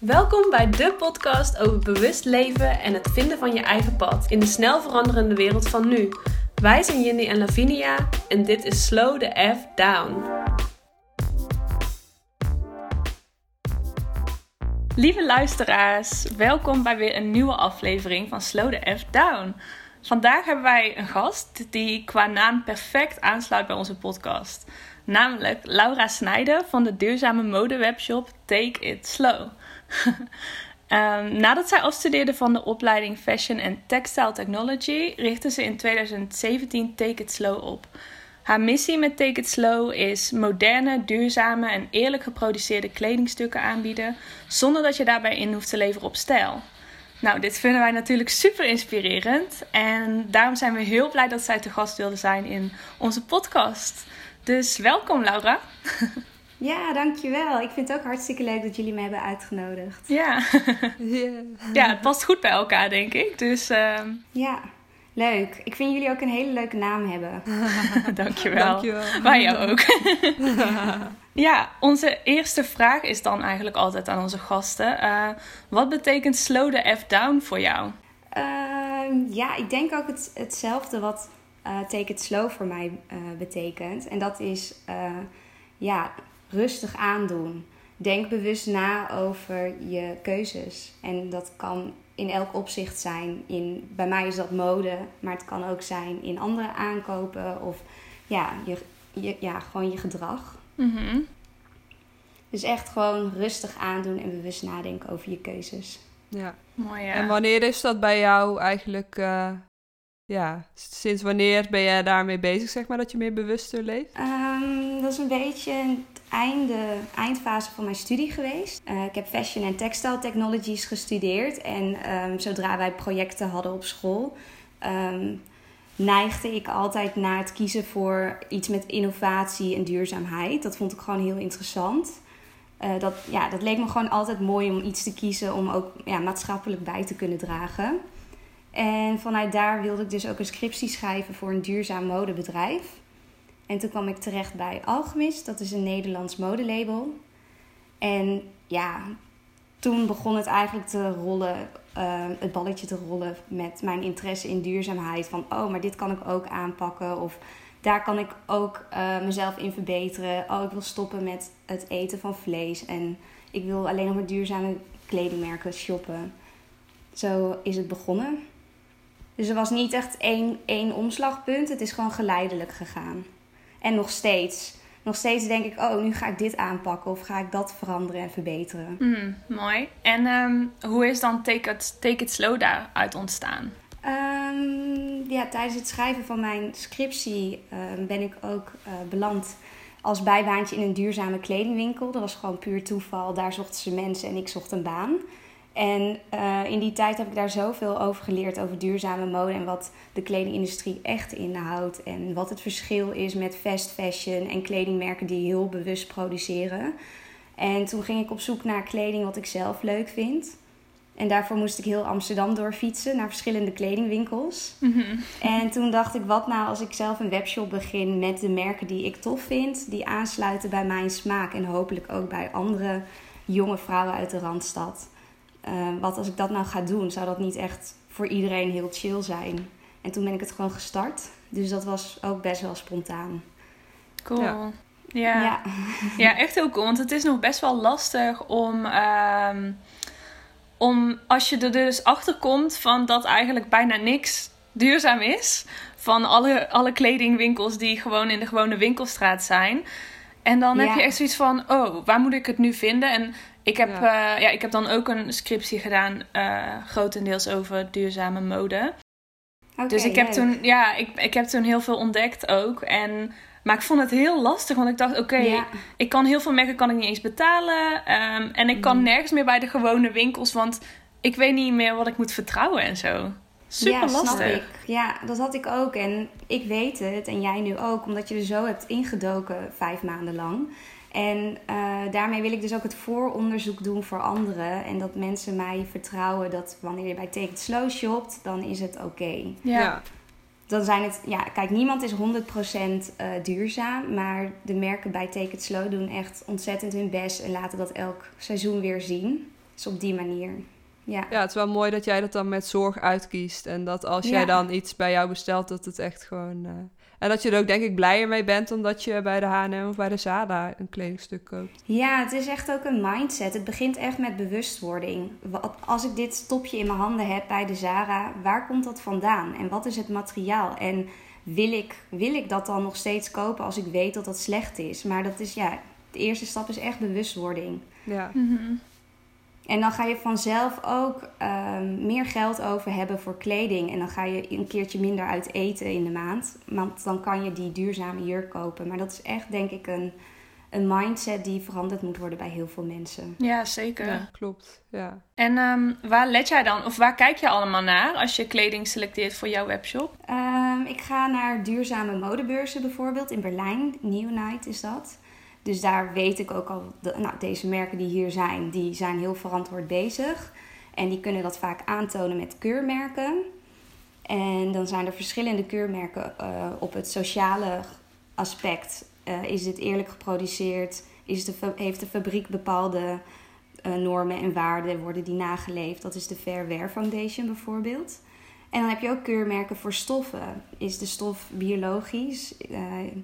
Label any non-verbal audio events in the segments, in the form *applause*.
Welkom bij de podcast over bewust leven en het vinden van je eigen pad in de snel veranderende wereld van nu. Wij zijn Jindy en Lavinia en dit is Slow the F Down. Lieve luisteraars, welkom bij weer een nieuwe aflevering van Slow the F Down. Vandaag hebben wij een gast die qua naam perfect aansluit bij onze podcast. Namelijk Laura Snijder van de duurzame modewebshop Take It Slow. Um, *laughs* nadat zij afstudeerde van de opleiding Fashion and Textile Technology, richtte ze in 2017 Take It Slow op. Haar missie met Take It Slow is moderne, duurzame en eerlijk geproduceerde kledingstukken aanbieden, zonder dat je daarbij in hoeft te leveren op stijl. Nou, dit vinden wij natuurlijk super inspirerend en daarom zijn we heel blij dat zij te gast wilde zijn in onze podcast. Dus welkom Laura. *laughs* Ja, dankjewel. Ik vind het ook hartstikke leuk dat jullie me hebben uitgenodigd. Ja, *laughs* ja het past goed bij elkaar, denk ik. Dus, uh... Ja, leuk. Ik vind jullie ook een hele leuke naam hebben. *laughs* dankjewel. dankjewel. Wij jou ook. *laughs* ja, onze eerste vraag is dan eigenlijk altijd aan onze gasten. Uh, wat betekent slow the F down voor jou? Uh, ja, ik denk ook het, hetzelfde wat uh, take it slow voor mij uh, betekent. En dat is ja, rustig aandoen. Denk bewust na over je keuzes. En dat kan in elk opzicht zijn. In, bij mij is dat mode, maar het kan ook zijn in andere aankopen of ja, je, je ja, gewoon je gedrag. Mm Dus echt gewoon rustig aandoen en bewust nadenken over je keuzes. Ja, mooi. Ja. En wanneer is dat bij jou eigenlijk? Uh, ja, sinds wanneer ben jij daarmee bezig, zeg maar, dat je meer bewuster leeft? Um, dat is een beetje einde, eindfase van mijn studie geweest. Uh, ik heb fashion en textile technologies gestudeerd. En um, zodra wij projecten hadden op school, um, neigde ik altijd naar het kiezen voor iets met innovatie en duurzaamheid. Dat vond ik gewoon heel interessant. Uh, dat, ja, dat leek me gewoon altijd mooi om iets te kiezen om ook ja, maatschappelijk bij te kunnen dragen. En vanuit daar wilde ik dus ook een scriptie schrijven voor een duurzaam modebedrijf. En toen kwam ik terecht bij Alchemist, dat is een Nederlands modelabel. En ja, toen begon het eigenlijk te rollen, uh, het balletje te rollen met mijn interesse in duurzaamheid. Van oh, maar dit kan ik ook aanpakken. Of daar kan ik ook uh, mezelf in verbeteren. Oh, ik wil stoppen met het eten van vlees. En ik wil alleen nog maar duurzame kledingmerken shoppen. Zo is het begonnen. Dus er was niet echt één, één omslagpunt. Het is gewoon geleidelijk gegaan. En nog steeds. Nog steeds denk ik, oh, nu ga ik dit aanpakken of ga ik dat veranderen en verbeteren. Mm, mooi. En um, hoe is dan Take It, Take It Slow daaruit ontstaan? Um, ja, tijdens het schrijven van mijn scriptie um, ben ik ook uh, beland als bijbaantje in een duurzame kledingwinkel. Dat was gewoon puur toeval. Daar zochten ze mensen en ik zocht een baan. En uh, in die tijd heb ik daar zoveel over geleerd over duurzame mode en wat de kledingindustrie echt inhoudt. En wat het verschil is met fast fashion en kledingmerken die heel bewust produceren. En toen ging ik op zoek naar kleding wat ik zelf leuk vind. En daarvoor moest ik heel Amsterdam doorfietsen naar verschillende kledingwinkels. Mm -hmm. En toen dacht ik, wat nou als ik zelf een webshop begin met de merken die ik tof vind, die aansluiten bij mijn smaak en hopelijk ook bij andere jonge vrouwen uit de Randstad. Uh, wat als ik dat nou ga doen, zou dat niet echt voor iedereen heel chill zijn. En toen ben ik het gewoon gestart. Dus dat was ook best wel spontaan. Cool. Ja. Ja. ja. echt heel cool. Want het is nog best wel lastig om, um, om als je er dus achter komt van dat eigenlijk bijna niks duurzaam is. Van alle, alle kledingwinkels die gewoon in de gewone winkelstraat zijn. En dan heb je echt zoiets van, oh, waar moet ik het nu vinden? En ik heb, ja. Uh, ja, ik heb dan ook een scriptie gedaan, uh, grotendeels over duurzame mode. Okay, dus ik heb, toen, ja, ik, ik heb toen heel veel ontdekt ook. En, maar ik vond het heel lastig, want ik dacht, oké, okay, ja. ik kan heel veel merken kan ik niet eens betalen. Um, en ik kan mm. nergens meer bij de gewone winkels, want ik weet niet meer wat ik moet vertrouwen en zo. Super ja, lastig. Snap ik. Ja, dat had ik ook. En ik weet het, en jij nu ook, omdat je er zo hebt ingedoken vijf maanden lang. En uh, daarmee wil ik dus ook het vooronderzoek doen voor anderen. En dat mensen mij vertrouwen dat wanneer je bij Take It Slow shopt, dan is het oké. Okay. Ja. Dan zijn het, ja, kijk, niemand is 100% uh, duurzaam. Maar de merken bij Take It Slow doen echt ontzettend hun best en laten dat elk seizoen weer zien. Dus op die manier. Ja. ja, het is wel mooi dat jij dat dan met zorg uitkiest. En dat als jij dan iets bij jou bestelt, dat het echt gewoon. Uh... En dat je er ook denk ik blijer mee bent omdat je bij de H&M of bij de Zada een kledingstuk koopt. Ja, het is echt ook een mindset. Het begint echt met bewustwording. Als ik dit topje in mijn handen heb bij de Zara, waar komt dat vandaan? En wat is het materiaal? En wil ik, wil ik dat dan nog steeds kopen als ik weet dat dat slecht is? Maar dat is ja, de eerste stap is echt bewustwording. Ja. Mhm. En dan ga je vanzelf ook ehm, meer geld over hebben voor kleding. En dan ga je een keertje minder uit eten in de maand. Want dan kan je die duurzame jurk kopen. Maar dat is echt, denk ik, een, een mindset die veranderd moet worden bij heel veel mensen. Ja, zeker. Ja, klopt. Ja. En um, waar let jij dan, of waar kijk je allemaal naar als je kleding selecteert voor jouw webshop? Um, ik ga naar duurzame modebeurzen bijvoorbeeld in Berlijn. New Night is dat. Dus daar weet ik ook al, nou, deze merken die hier zijn, die zijn heel verantwoord bezig. En die kunnen dat vaak aantonen met keurmerken. En dan zijn er verschillende keurmerken uh, op het sociale aspect. Uh, is dit eerlijk geproduceerd? Is de, heeft de fabriek bepaalde uh, normen en waarden? Worden die nageleefd? Dat is de Fair Wear Foundation bijvoorbeeld. En dan heb je ook keurmerken voor stoffen. Is de stof biologisch? Uh,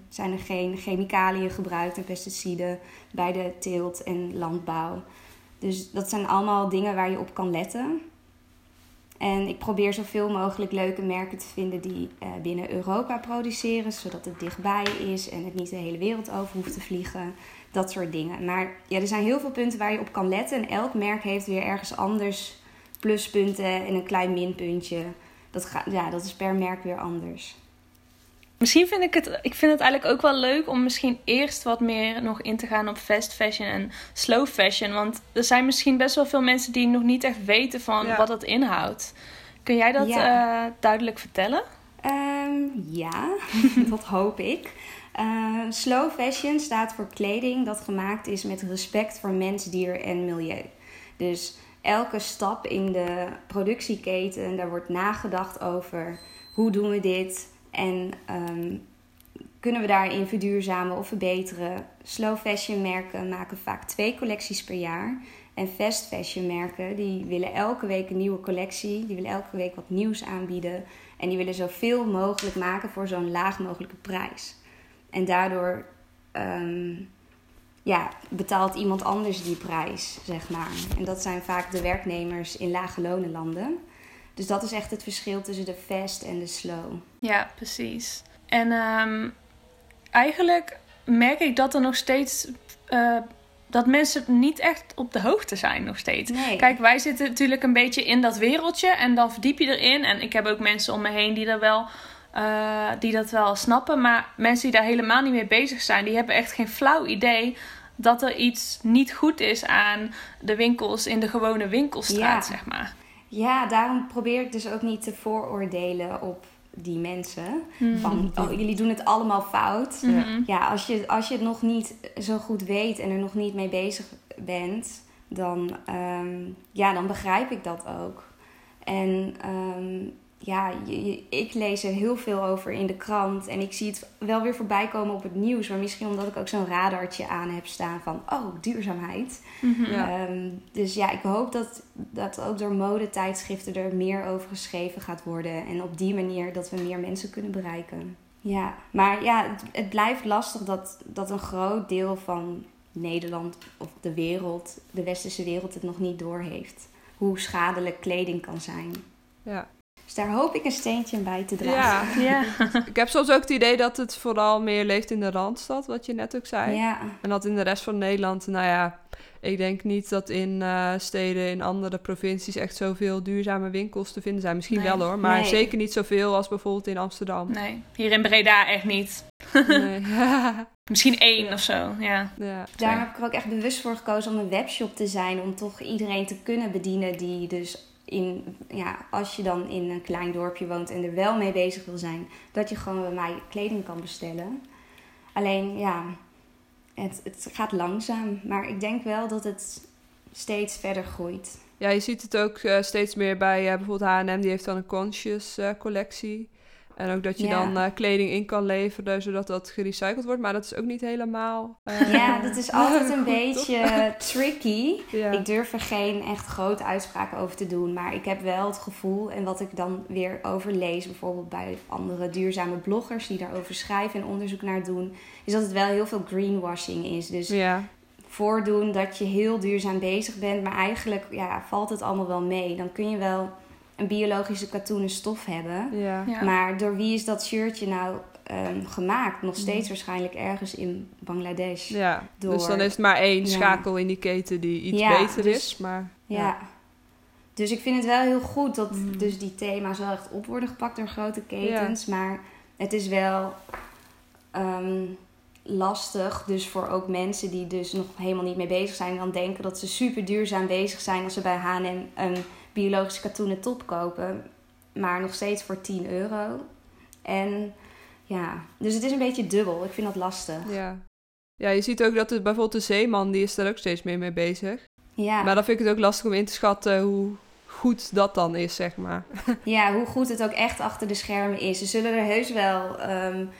zijn er geen chemicaliën gebruikt en pesticiden bij de teelt en landbouw? Dus dat zijn allemaal dingen waar je op kan letten. En ik probeer zoveel mogelijk leuke merken te vinden die uh, binnen Europa produceren, zodat het dichtbij is en het niet de hele wereld over hoeft te vliegen. Dat soort dingen. Maar ja, er zijn heel veel punten waar je op kan letten. En elk merk heeft weer ergens anders pluspunten en een klein minpuntje dat, gaat, ja, dat is per merk weer anders. Misschien vind ik het, ik vind het eigenlijk ook wel leuk om misschien eerst wat meer nog in te gaan op fast fashion en slow fashion. Want er zijn misschien best wel veel mensen die nog niet echt weten van wat dat inhoudt. Kun jij dat eh, duidelijk vertellen? Ehm, ja, *laughs* dat hoop ik. Uh, slow fashion staat voor kleding dat gemaakt is met respect voor mens, dier en milieu. Dus elke stap in de productieketen, daar wordt nagedacht over hoe doen we dit en um, kunnen we daarin verduurzamen of verbeteren. Slow fashion merken maken vaak twee collecties per jaar. En fast fashion merken die willen elke week een nieuwe collectie, die willen elke week wat nieuws aanbieden en die willen zoveel mogelijk maken voor zo'n laag mogelijke prijs. En daardoor um, ja, betaalt iemand anders die prijs, zeg maar. En dat zijn vaak de werknemers in lage lonenlanden. Dus dat is echt het verschil tussen de fast en de slow. Ja, precies. En um, eigenlijk merk ik dat er nog steeds. Uh, dat mensen niet echt op de hoogte zijn nog steeds. Nee. Kijk, wij zitten natuurlijk een beetje in dat wereldje en dan verdiep je erin. En ik heb ook mensen om me heen die er wel uh, die dat wel snappen. Maar mensen die daar helemaal niet mee bezig zijn, die hebben echt geen flauw idee dat er iets niet goed is aan de winkels in de gewone winkelstraat, zeg maar. Ja, daarom probeer ik dus ook niet te vooroordelen op die mensen. Mhm. Van, oh, jullie doen het allemaal fout. Mhm. Ja, als je, als je het nog niet zo goed weet en er nog niet mee bezig bent, dan, um, ja, dan begrijp ik dat ook. En um, ja, ik lees er heel veel over in de krant. En ik zie het wel weer voorbij komen op het nieuws. Maar misschien omdat ik ook zo'n radartje aan heb staan van... oh, duurzaamheid. Mhm. Ehm, dus ja, ik hoop dat, dat ook door modetijdschriften er meer over geschreven gaat worden. En op die manier dat we meer mensen kunnen bereiken. Ja, maar ja, het, het blijft lastig dat, dat een groot deel van Nederland of de wereld... de westerse wereld het nog niet doorheeft. Hoe schadelijk kleding kan zijn. Ja. Dus daar hoop ik een steentje bij te dragen. Ja, ja. *laughs* ik heb soms ook het idee dat het vooral meer leeft in de Randstad, wat je net ook zei. Ja. En dat in de rest van Nederland, nou ja, ik denk niet dat in uh, steden in andere provincies echt zoveel duurzame winkels te vinden zijn. Misschien wel hoor, maar zeker niet zoveel als bijvoorbeeld in Amsterdam. Nee, hier in Breda echt niet. Nee. *laughs* *laughs* Misschien één of zo, ja. ja. Daar heb ik er ook echt bewust voor gekozen om een webshop te zijn. Om toch iedereen te kunnen bedienen die dus in, ja, als je dan in een klein dorpje woont en er wel mee bezig wil zijn, dat je gewoon bij mij kleding kan bestellen. Alleen ja, het, het gaat langzaam, maar ik denk wel dat het steeds verder groeit. Ja, je ziet het ook uh, steeds meer bij uh, bijvoorbeeld H&M, die heeft dan een conscious uh, collectie. En ook dat je dan uh, kleding in kan leveren, zodat dat gerecycled wordt. Maar dat is ook niet helemaal... Uh, ja, dat is *laughs* altijd een beetje *laughs* tricky. Ik durf er geen echt grote uitspraken over te doen. Maar ik heb wel het gevoel, en wat ik dan weer overlees... bijvoorbeeld bij andere duurzame bloggers die daarover schrijven en onderzoek naar doen... is dat het wel heel veel greenwashing is. Dus ja. voordoen dat je heel duurzaam bezig bent... maar eigenlijk ja, valt het allemaal wel mee. Dan kun je wel een biologische katoenen stof hebben. Ja. Maar door wie is dat shirtje nou ehm, gemaakt? Nog steeds mm. waarschijnlijk ergens in Bangladesh. Ja, dus dan is het maar één schakel in die keten die iets beter dus, is. Maar, ja. Dus ik vind het wel heel goed dat mm. dus die thema's wel echt op worden gepakt door grote ketens. Maar het is wel ehm, lastig. Dus voor ook mensen die dus nog helemaal niet mee bezig zijn. Dan denken dat ze super duurzaam bezig zijn als ze bij H&M een biologische katoenen top kopen. Maar nog steeds voor 10 euro. En ja, dus het is een beetje dubbel. Ik vind dat lastig. Ja, ja je ziet ook dat het, bijvoorbeeld de zeeman, die is daar ook steeds meer mee bezig. Ja. Maar dan vind ik het ook lastig om in te schatten hoe goed dat dan is, zeg maar. *laughs* Ja, hoe goed het ook echt achter de schermen is. Ze zullen er heus wel um,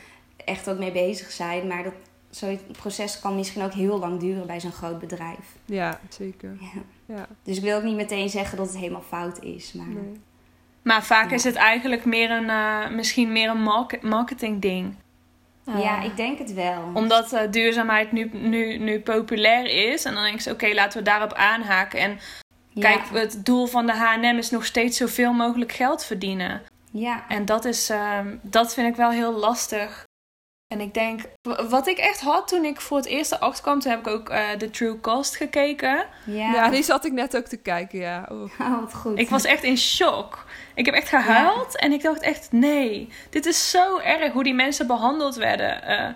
echt ook mee bezig zijn. Maar dat, zo'n proces kan misschien ook heel lang duren bij zo'n groot bedrijf. Ja, zeker. Ja. ja. Dus ik wil ook niet meteen zeggen dat het helemaal fout is. Maar, nee. maar vaak is het eigenlijk meer een, uh, misschien meer een marketing ding. ja, ik denk het wel. Omdat uh, duurzaamheid nu, nu, nu populair is. En dan denk je, oké, laten we daarop aanhaken. En kijk, het doel van de H&M is nog steeds zoveel mogelijk geld verdienen. Ja. En dat, is, uh, dat vind ik wel heel lastig. En ik denk, wat ik echt had toen ik voor het eerst erachter kwam, toen heb ik ook uh, The True Cost gekeken. Ja. ja, die zat ik net ook te kijken, ja. Oh. *laughs* oh, wat goed. Ik was echt in shock. Ik heb echt gehuild en ik dacht echt, nee, dit is zo erg hoe die mensen behandeld werden. Uh,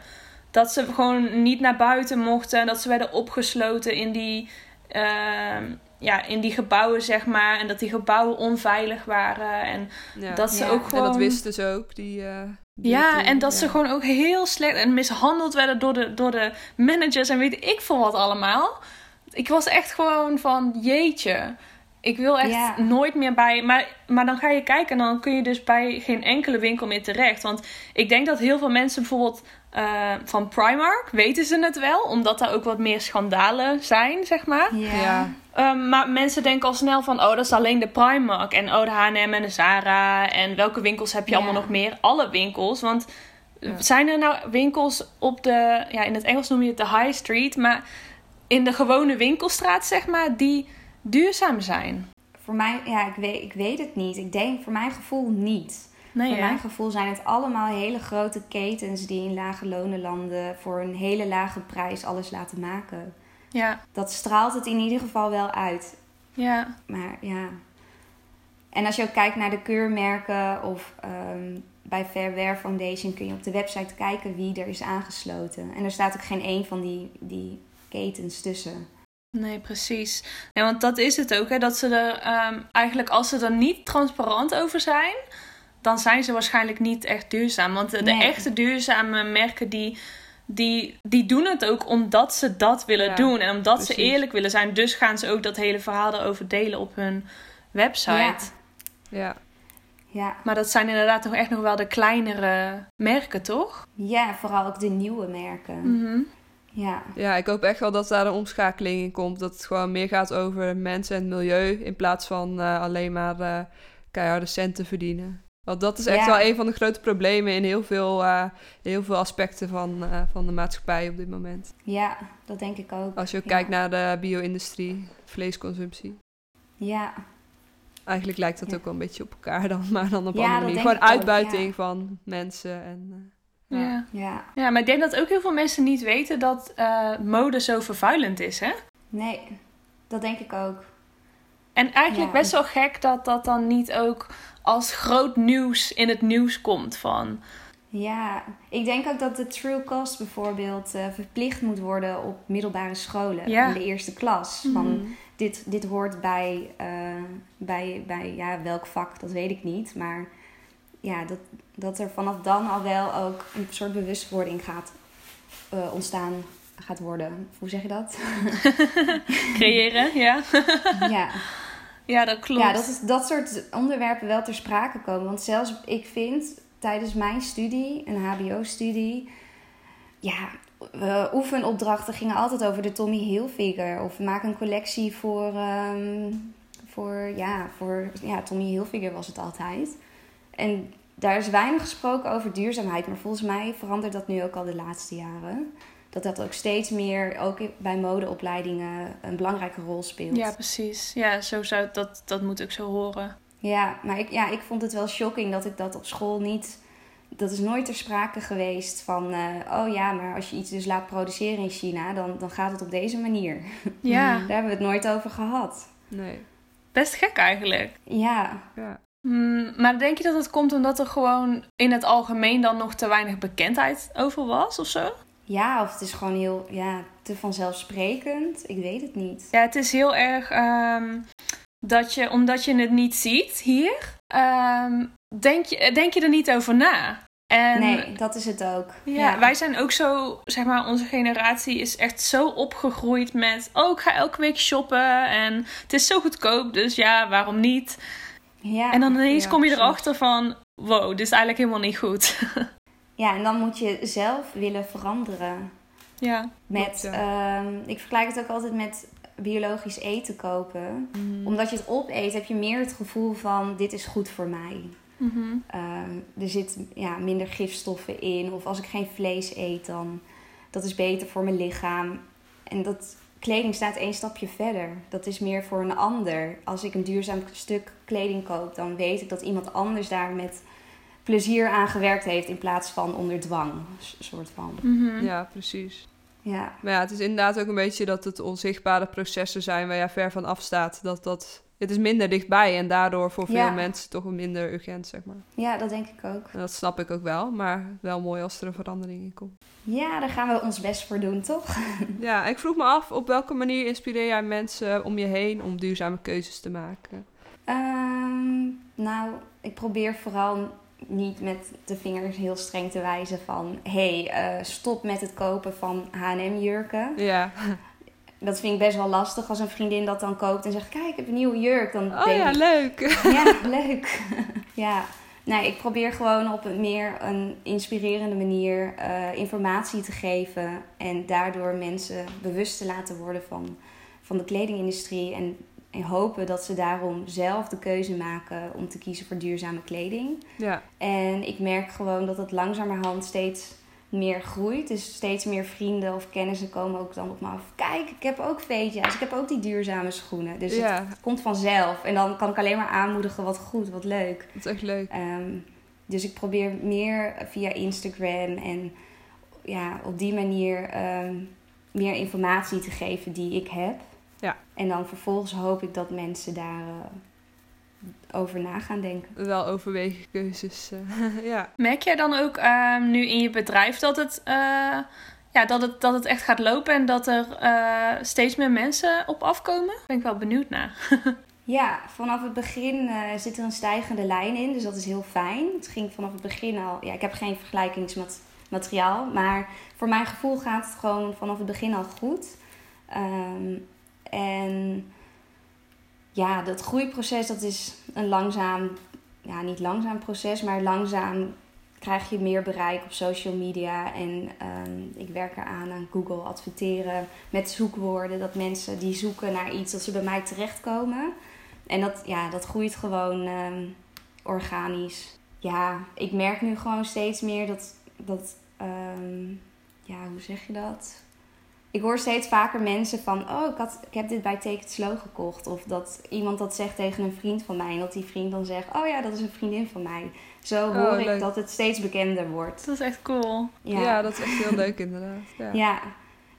dat ze gewoon niet naar buiten mochten, dat ze werden opgesloten in die, uh, ja, in die gebouwen, zeg maar. En dat die gebouwen onveilig waren. En dat ze ook gewoon... En dat wisten ze ook, die... Ja, en dat ze gewoon ook heel slecht en mishandeld werden door de, door de managers en weet ik veel wat allemaal. Ik was echt gewoon van, jeetje, ik wil echt nooit meer bij. Maar, maar dan ga je kijken en dan kun je dus bij geen enkele winkel meer terecht. Want ik denk dat heel veel mensen bijvoorbeeld uh, van Primark weten ze het wel, omdat daar ook wat meer schandalen zijn, zeg maar. Ja. Um, maar mensen denken al snel van, oh, dat is alleen de Primark. En oh, de H&M en de Zara. En welke winkels heb je allemaal nog meer? Alle winkels. Want zijn er nou winkels op de, ja, in het Engels noem je het de High Street, maar in de gewone winkelstraat, zeg maar, die duurzaam zijn? Voor mij, ja, ik weet, ik weet het niet. Ik denk voor mijn gevoel niet. Nee, voor mijn gevoel zijn het allemaal hele grote ketens die in lage lonenlanden voor een hele lage prijs alles laten maken. Ja. Dat straalt het in ieder geval wel uit. Ja. Maar ja. En als je ook kijkt naar de keurmerken of um, bij Fairwear Foundation kun je op de website kijken wie er is aangesloten. En er staat ook geen één van die, die ketens tussen. Nee, precies. Nee, want dat is het ook, hè, dat ze er um, eigenlijk als ze er niet transparant over zijn, dan zijn ze waarschijnlijk niet echt duurzaam. Want de, de echte duurzame merken die die, die doen het ook omdat ze dat willen doen. En omdat ze eerlijk willen zijn. Dus gaan ze ook dat hele verhaal erover delen op hun website. Ja. ja. ja. Maar dat zijn inderdaad toch echt nog wel de kleinere merken, toch? Ja, vooral ook de nieuwe merken. Mhm. Ja. ja, ik hoop echt wel dat daar een omschakeling in komt. Dat het gewoon meer gaat over mensen en milieu. In plaats van uh, alleen maar uh, keiharde centen verdienen. Want dat is echt wel een van de grote problemen in heel veel, uh, heel veel aspecten van, uh, van de maatschappij op dit moment. Ja, dat denk ik ook. Als je ook kijkt naar de bio-industrie, vleesconsumptie. Ja. Eigenlijk lijkt dat ook wel een beetje op elkaar dan, *laughs* maar dan op andere manier. Gewoon uitbuiting van mensen en... Uh, ja. Ja. ja, maar ik denk dat ook heel veel mensen niet weten dat mode zo vervuilend is, hè? Nee, dat denk ik ook. En eigenlijk best wel gek dat dat dan niet ook als groot nieuws in het nieuws komt van. Ja, ik denk ook dat de true cost bijvoorbeeld uh, verplicht moet worden op middelbare scholen in de eerste klas. Van mhm. dit, dit hoort bij, uh, bij, bij ja, welk vak, dat weet ik niet. Maar ja, dat, dat er vanaf dan al wel ook een soort bewustwording gaat uh, ontstaan gaat worden. Hoe zeg je dat? *laughs* Creëren, ja. *laughs* ja. Ja, dat klopt. Ja, dat, is, dat soort onderwerpen wel ter sprake komen. Want zelfs ik vind tijdens mijn studie, een HBO-studie, ja, oefenopdrachten gingen altijd over de Tommy Hilfiger. Of maak een collectie voor, ehm, voor, ja, voor ja, Tommy Hilfiger was het altijd. En daar is weinig gesproken over duurzaamheid. Maar volgens mij verandert dat nu ook al de laatste jaren. Dat dat ook steeds meer, ook bij modeopleidingen, een belangrijke rol speelt. Ja, precies. Ja, zo zou dat, dat moet ik zo horen. Ja, maar ik, ja, ik vond het wel shocking dat ik dat op school niet dat is nooit ter sprake geweest van, uh, oh ja, maar als je iets dus laat produceren in China, dan, dan gaat het op deze manier. Ja. *laughs* Daar hebben we het nooit over gehad. Nee. Best gek eigenlijk. Ja. ja. Mm, maar denk je dat het komt omdat er gewoon in het algemeen dan nog te weinig bekendheid over was of zo? Ja, of het is gewoon heel ja, te vanzelfsprekend. Ik weet het niet. Ja, het is heel erg um, dat je, omdat je het niet ziet hier, um, denk je, denk je er niet over na. En, nee, dat is het ook. Ja, wij zijn ook zo, zeg maar, onze generatie is echt zo opgegroeid met... Oh, ik ga elke week shoppen en het is zo goedkoop, dus ja, waarom niet? Ja, en dan ineens kom je erachter van... Wow, dit is eigenlijk helemaal niet goed. *laughs* ja, en dan moet je zelf willen veranderen. Ja. Met, ehm, ik vergelijk het ook altijd met biologisch eten kopen. Mhm. Omdat je het opeet, heb je meer het gevoel van... Dit is goed voor mij. Mhm. Ehm, er zit ja, minder gifstoffen in. Of als ik geen vlees eet, dan dat is beter voor mijn lichaam. En dat kleding staat één stapje verder. Dat is meer voor een ander. Als ik een duurzaam stuk kleding koop, dan weet ik dat iemand anders daar met plezier aan gewerkt heeft in plaats van onder dwang. soort van. Mhm. Ja, precies. Ja. Maar ja, het is inderdaad ook een beetje dat het onzichtbare processen zijn waar je ver van afstaat. Dat dat het is minder dichtbij en daardoor voor veel mensen toch minder urgent, zeg maar. Ja, dat denk ik ook. En dat snap ik ook wel, maar wel mooi als er een verandering in komt. Ja, daar gaan we ons best voor doen, toch? *laughs* ja, ik vroeg me af, op welke manier inspireer jij mensen om je heen om duurzame keuzes te maken? Ehm, nou, ik probeer vooral niet met de vingers heel streng te wijzen van... hé, hey, uh, stop met het kopen van H&M-jurken. Ja dat vind ik best wel lastig als een vriendin dat dan koopt en zegt: Kijk, ik heb een nieuwe jurk. Dan oh *laughs* ja, leuk. Ja, *laughs* leuk. ja. Nee, ik probeer gewoon op een meer een inspirerende manier uh, informatie te geven. En daardoor mensen bewust te laten worden van, van de kledingindustrie. En, en hopen dat ze daarom zelf de keuze maken om te kiezen voor duurzame kleding. Ja. En ik merk gewoon dat het langzamerhand steeds meer groeit. Dus steeds meer vrienden of kennissen komen ook dan op me af. Kijk, ik heb ook veetjes. Ik heb ook die duurzame schoenen. Dus ja. het komt vanzelf. En dan kan ik alleen maar aanmoedigen. Wat goed, wat leuk. Dat is echt leuk. Ehm, dus ik probeer meer via Instagram en ja, op die manier ehm, meer informatie te geven die ik heb. Ja. En dan vervolgens hoop ik dat mensen daar uh, over na gaan denken. Wel overwegen keuzes, uh, *laughs* ja. Merk jij dan ook um, nu in je bedrijf dat het, uh, ja, dat, het, dat het echt gaat lopen en dat er uh, steeds meer mensen op afkomen? Ben ik wel benieuwd naar. *laughs* ja, vanaf het begin zit er een stijgende lijn in, dus dat is heel fijn. Het ging vanaf het begin al, ja, ik heb geen vergelijkingsmateriaal, maar voor mijn gevoel gaat het gewoon vanaf het begin al goed. Um, en ja, dat groeiproces dat is een langzaam, ja niet langzaam proces, maar langzaam krijg je meer bereik op social media. En um, ik werk eraan aan Google adverteren met zoekwoorden. Dat mensen die zoeken naar iets, dat ze bij mij terechtkomen. En dat, ja, dat groeit gewoon um, organisch. Ja, ik merk nu gewoon steeds meer dat, dat um, ja, hoe zeg je dat? Ik hoor steeds vaker mensen van, oh, ik, had, ik heb dit bij Take It Slow gekocht. Of dat iemand dat zegt tegen een vriend van mij. En dat die vriend dan zegt, oh ja, dat is een vriendin van mij. Zo oh, hoor ik dat het steeds bekender wordt. Dat is echt cool. Ja, ja dat is echt heel leuk inderdaad. Ja. *laughs* ja.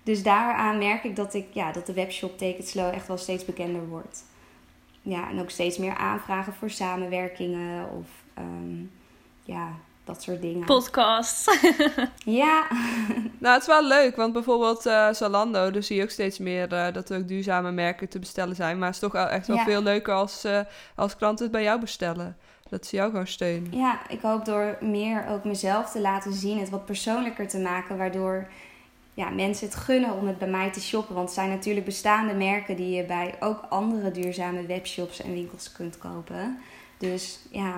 dus daaraan merk ik dat, ik ja, dat de webshop Take It Slow echt wel steeds bekender wordt. Ja, en ook steeds meer aanvragen voor samenwerkingen of um, ja, dat soort dingen. Podcasts. *laughs* ja. nou, het is wel leuk, want bijvoorbeeld uh, Zalando, daar zie je ook steeds meer uh, dat er ook duurzame merken te bestellen zijn. Maar het is toch echt wel veel leuker als, uh, als klanten het bij jou bestellen. Dat ze jou gewoon steunen. Ja, ik hoop door meer ook mezelf te laten zien, het wat persoonlijker te maken, waardoor ja, mensen het gunnen om het bij mij te shoppen. Want het zijn natuurlijk bestaande merken die je bij ook andere duurzame webshops en winkels kunt kopen. Dus ja,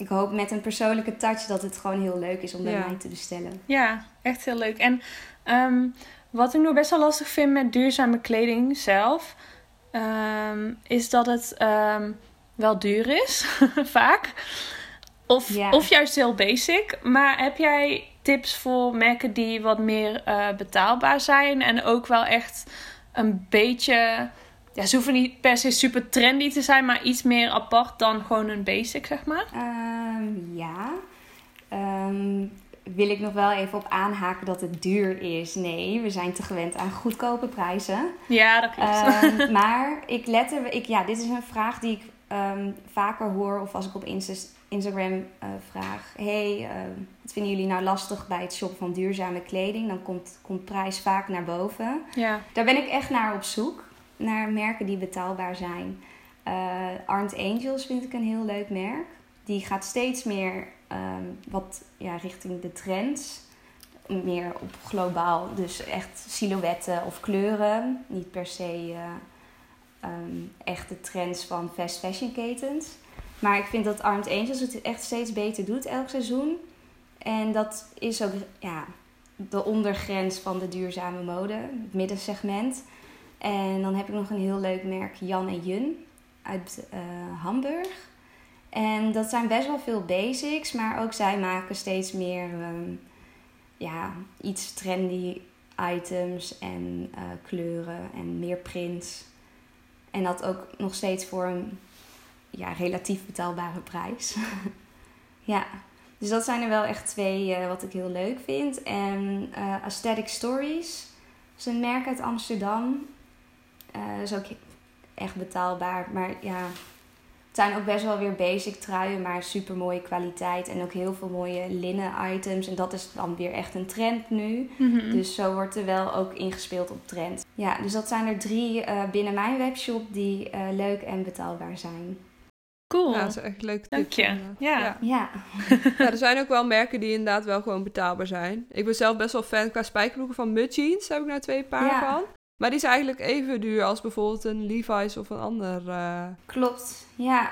ik hoop met een persoonlijke touch dat het gewoon heel leuk is om bij Ja. mij te bestellen. Ja, echt heel leuk. En ehm, wat ik nog best wel lastig vind met duurzame kleding zelf, ehm, is dat het ehm, wel duur is, *laughs* vaak. Of, Ja. of juist heel basic. Maar heb jij tips voor merken die wat meer eh, betaalbaar zijn en ook wel echt een beetje. Ja, ze hoeven niet per se super trendy te zijn, maar iets meer apart dan gewoon een basic, zeg maar. Ehm, ja. Ehm, wil ik nog wel even op aanhaken dat het duur is? Nee, we zijn te gewend aan goedkope prijzen. Ja, dat klopt. Ehm, *laughs* maar ik let er, ik, ja, dit is een vraag die ik vaker hoor of als ik op Insta- Instagram eh, vraag: Hey, wat vinden jullie nou lastig bij het shoppen van duurzame kleding? Dan komt, komt prijs vaak naar boven. ja. Daar ben ik echt naar op zoek. Naar merken die betaalbaar zijn. Eh Arndt Angels vind ik een heel leuk merk. Die gaat steeds meer ehm, wat ja, richting de trends. Meer op globaal. Dus echt silhouetten of kleuren. Niet per se eh, ehm, echt de trends van fast fashion ketens. Maar ik vind dat Arndt Angels het echt steeds beter doet elk seizoen. En dat is ook ja, de ondergrens van de duurzame mode, het middensegment. En dan heb ik nog een heel leuk merk, Jan en Jun, uit eh, Hamburg. En dat zijn best wel veel basics, maar ook zij maken steeds meer ehm, ja, iets trendy items en eh, kleuren en meer prints. En dat ook nog steeds voor een ja, relatief betaalbare prijs. *laughs* ja, dus dat zijn er wel echt twee eh, wat ik heel leuk vind. En Aesthetic Stories is een merk uit Amsterdam. Eh is ook echt betaalbaar. Maar ja, het zijn ook best wel weer basic truien, maar super mooie kwaliteit. En ook heel veel mooie linnen items. En dat is dan weer echt een trend nu. Mhm. Dus zo wordt er wel ook ingespeeld op trend. Ja, dus dat zijn er drie eh, binnen mijn webshop die eh, leuk en betaalbaar zijn. Cool. Ja, dat is echt leuk. Dank je. Ja. Ja. Ja, *laughs* Ja, er zijn ook wel merken die inderdaad wel gewoon betaalbaar zijn. Ik ben zelf best wel fan qua spijkerbroeken van Mud Jeans. Daar heb ik nou twee paar Ja. van. Maar die zijn eigenlijk even duur als bijvoorbeeld een Levi's of een ander. eh, klopt. Ja.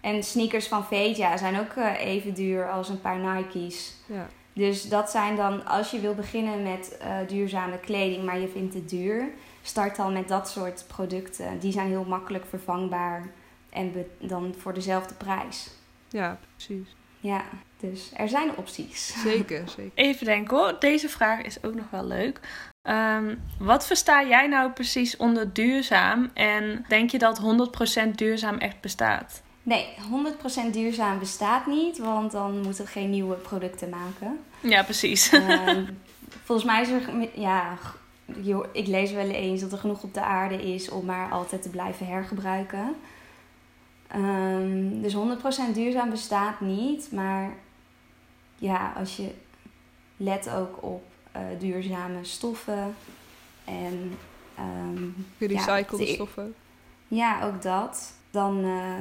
En sneakers van Veja zijn ook eh, even duur als een paar Nike's. ja. Dus dat zijn dan, als je wil beginnen met eh, duurzame kleding, maar je vindt het duur, start dan met dat soort producten. Die zijn heel makkelijk vervangbaar en dan voor dezelfde prijs. ja, precies. Ja, dus er zijn opties. Zeker, *laughs* zeker. Even denken hoor. Deze vraag is ook nog wel leuk. Ehm, wat versta jij nou precies onder duurzaam? En denk je dat 100% duurzaam echt bestaat? Nee, 100% duurzaam bestaat niet, want dan moeten we geen nieuwe producten maken. Ja, precies. Ehm, *laughs* volgens mij is er, ja, ik lees wel eens dat er genoeg op de aarde is om maar altijd te blijven hergebruiken. Ehm, dus 100% duurzaam bestaat niet, maar ja, als je let ook op eh, duurzame stoffen en ehm, Gerecyclede Ja, de- stoffen. ja, ook dat. Dan, eh,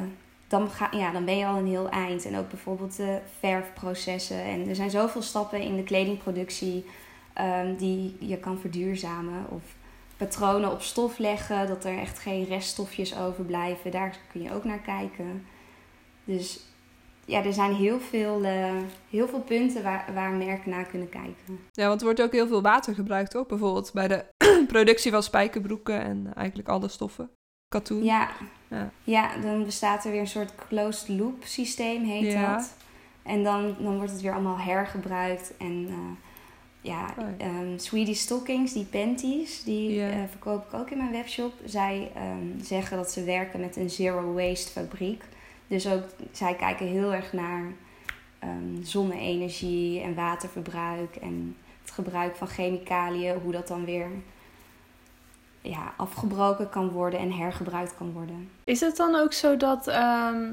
dan, ga, ja, dan ben je al een heel eind. En ook bijvoorbeeld de verfprocessen. En er zijn zoveel stappen in de kledingproductie ehm, die je kan verduurzamen. Of patronen op stof leggen, dat er echt geen reststofjes overblijven. Daar kun je ook naar kijken. Dus ja, er zijn heel veel, eh, heel veel punten waar, waar merken naar kunnen kijken. Ja, want er wordt ook heel veel water gebruikt, toch? Bijvoorbeeld bij de *clears throat* productie van spijkerbroeken en eigenlijk alle stoffen. Katoen. Ja. Ja. Ja. dan bestaat er weer een soort closed loop systeem, heet Ja. dat. En dan, dan wordt het weer allemaal hergebruikt. En eh, ja, Oh ja. ehm, Swedish Stockings, die panties, die eh, verkoop ik ook in mijn webshop. Zij ehm, zeggen dat ze werken met een zero waste fabriek. Dus ook zij kijken heel erg naar ehm, zonne-energie en waterverbruik en het gebruik van chemicaliën, hoe dat dan weer ja, afgebroken kan worden en hergebruikt kan worden. Is het dan ook zo dat. ehm,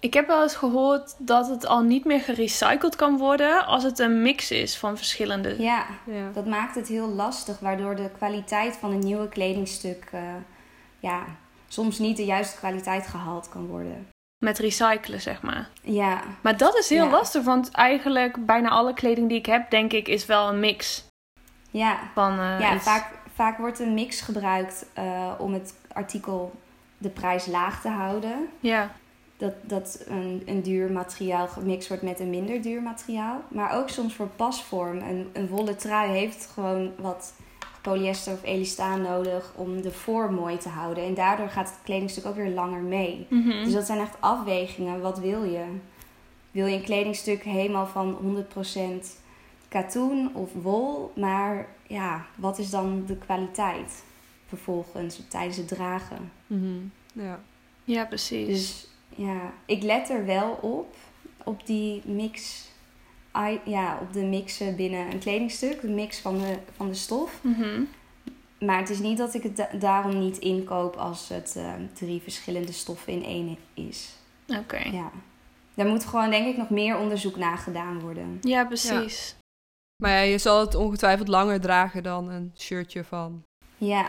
ik heb wel eens gehoord dat het al niet meer gerecycled kan worden als het een mix is van verschillende. Ja, Ja. dat maakt het heel lastig, waardoor de kwaliteit van een nieuwe kledingstuk eh, ja, soms niet de juiste kwaliteit gehaald kan worden. Met recyclen, zeg maar. Ja, Maar dat is heel Ja. lastig, want eigenlijk bijna alle kleding die ik heb, denk ik, is wel een mix ja. van. eh, ja iets. vaak, vaak wordt een mix gebruikt eh, om het artikel de prijs laag te houden. Ja, dat, dat een, een duur materiaal gemixt wordt met een minder duur materiaal. Maar ook soms voor pasvorm. Een, een wollen trui heeft gewoon wat polyester of elastaan nodig om de vorm mooi te houden. En daardoor gaat het kledingstuk ook weer langer mee. Mhm. Dus dat zijn echt afwegingen. Wat wil je? Wil je een kledingstuk helemaal van 100% katoen of wol? Maar ja, wat is dan de kwaliteit vervolgens tijdens het dragen? Mhm. Ja. Ja, precies. Dus ja, ik let er wel op, op die mix, ja, op de mixen binnen een kledingstuk, de mix van de, van de stof. Mhm. Maar het is niet dat ik het da- daarom niet inkoop als het eh, drie verschillende stoffen in één is. Oké. Ja. Daar moet gewoon denk ik nog meer onderzoek naar gedaan worden. Ja, precies. Maar ja, je zal het ongetwijfeld langer dragen dan een shirtje van Ja,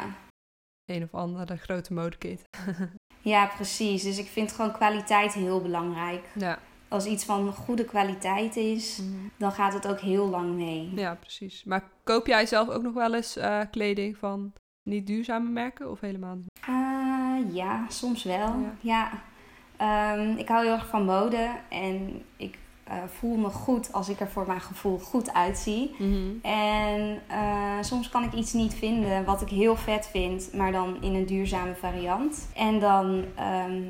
een of andere grote modekit. *laughs* ja precies. Dus ik vind gewoon kwaliteit heel belangrijk. Ja. Als iets van goede kwaliteit is, dan gaat het ook heel lang mee. ja, precies. Maar koop jij zelf ook nog wel eens eh, kleding van niet duurzame merken of helemaal niet? Ah, ja, soms wel. Ja. Ja. Ehm, ik hou heel erg van mode en ik eh, voel me goed als ik er voor mijn gevoel goed uitzie. En eh, soms kan ik iets niet vinden wat ik heel vet vind, maar dan in een duurzame variant. En dan ehm,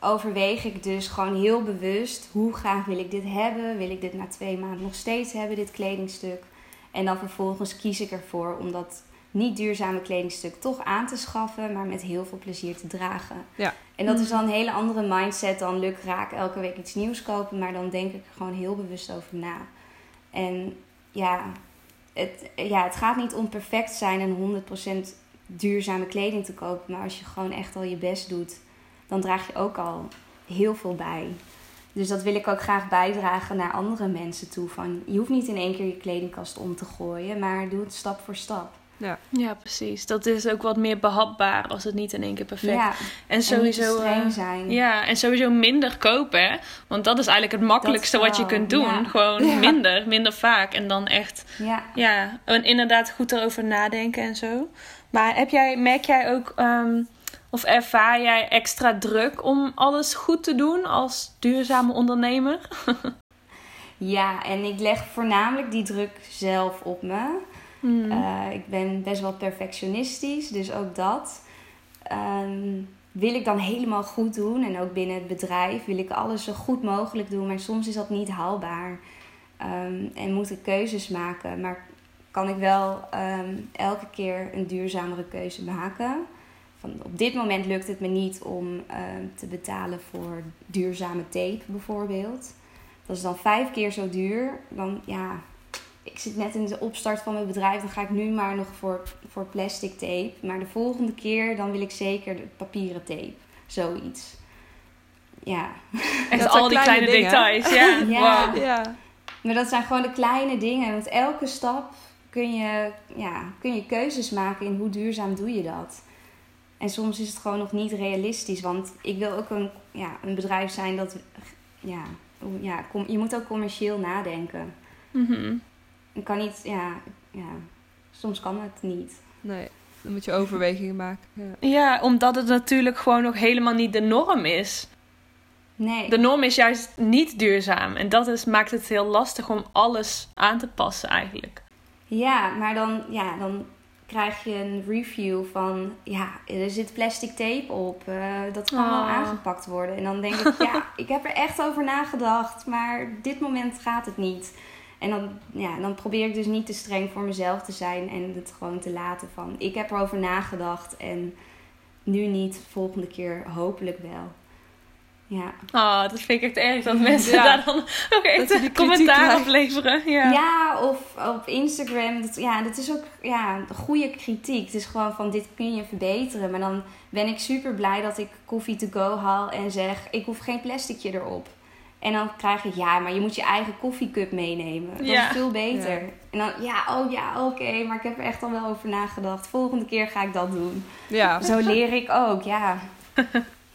overweeg ik dus gewoon heel bewust hoe graag wil ik dit hebben. Wil ik dit na twee maanden nog steeds hebben, dit kledingstuk? En dan vervolgens kies ik ervoor om dat niet duurzame kledingstuk toch aan te schaffen, maar met heel veel plezier te dragen. Ja. En dat is Mhm. dan een hele andere mindset dan luk raak elke week iets nieuws kopen, maar dan denk ik er gewoon heel bewust over na. En ja, het, ja, het gaat niet om perfect zijn en 100% duurzame kleding te kopen, maar als je gewoon echt al je best doet, dan draag je ook al heel veel bij. Dus dat wil ik ook graag bijdragen naar andere mensen toe. Van, je hoeft niet in één keer je kledingkast om te gooien, maar doe het stap voor stap. Ja, precies. Dat is ook wat meer behapbaar als het niet in één keer perfect Ja, En en niet te sowieso. eh, zijn. ja, en sowieso minder kopen. hè. Want dat is eigenlijk het makkelijkste wat je kunt doen. ja. Gewoon Ja. minder, minder vaak. En dan echt, ja. ja, en inderdaad goed erover nadenken en zo. Maar heb jij, merk jij ook, ehm, of ervaar jij extra druk om alles goed te doen als duurzame ondernemer? *laughs* Ja, en ik leg voornamelijk die druk zelf op me. Hmm. Eh, ik ben best wel perfectionistisch, dus ook dat. Ehm, wil ik dan helemaal goed doen. En ook binnen het bedrijf wil ik alles zo goed mogelijk doen. Maar soms is dat niet haalbaar. Ehm, en moet ik keuzes maken. Maar kan ik wel ehm, elke keer een duurzamere keuze maken. Van, op dit moment lukt het me niet om ehm, te betalen voor duurzame tape bijvoorbeeld. Dat is dan vijf keer zo duur. Dan ja, ik zit net in de opstart van mijn bedrijf. Dan ga ik nu maar nog voor, voor plastic tape. Maar de volgende keer dan wil ik zeker de papieren tape. Zoiets. Ja. zijn al die kleine details. Ja, *laughs* Ja. Wow. Ja. Maar dat zijn gewoon de kleine dingen. Want elke stap kun je, ja, kun je keuzes maken in hoe duurzaam doe je dat. En soms is het gewoon nog niet realistisch. Want ik wil ook een, ja, een bedrijf zijn dat... Ja, ja, kom, je moet ook commercieel nadenken. Mhm. Je kan niet... Ja, ja, soms kan het niet. Nee, dan moet je overwegingen maken. Ja. Ja, omdat het natuurlijk gewoon nog helemaal niet de norm is. Nee. De norm is juist niet duurzaam. En dat is, maakt het heel lastig om alles aan te passen eigenlijk. Ja, maar dan, ja, dan krijg je een review van... Ja, er zit plastic tape op. eh, dat kan wel Oh. aangepakt worden. En dan denk ik, ja, *laughs* ik heb er echt over nagedacht. Maar dit moment gaat het niet. En dan, ja, dan probeer ik dus niet te streng voor mezelf te zijn. En het gewoon te laten van... Ik heb erover nagedacht. En nu niet, volgende keer hopelijk wel. Ja. Ah, dat vind ik echt erg dat mensen Ja. daar dan ook echt een commentaar op leveren. Ja. Ja, of op Instagram. Dat, ja, dat is ook ja, goede kritiek. Het is gewoon van dit kun je verbeteren. Maar dan ben ik super blij dat ik koffie to go haal en zeg ik hoef geen plasticje erop. En dan krijg ik ja, maar je moet je eigen koffiecup meenemen. Dat Ja. is veel beter. Ja. En dan ja, oh ja, oké, maar ik heb er echt al wel over nagedacht. Volgende keer ga ik dat doen. Ja. Zo leer ik ook, ja. *laughs*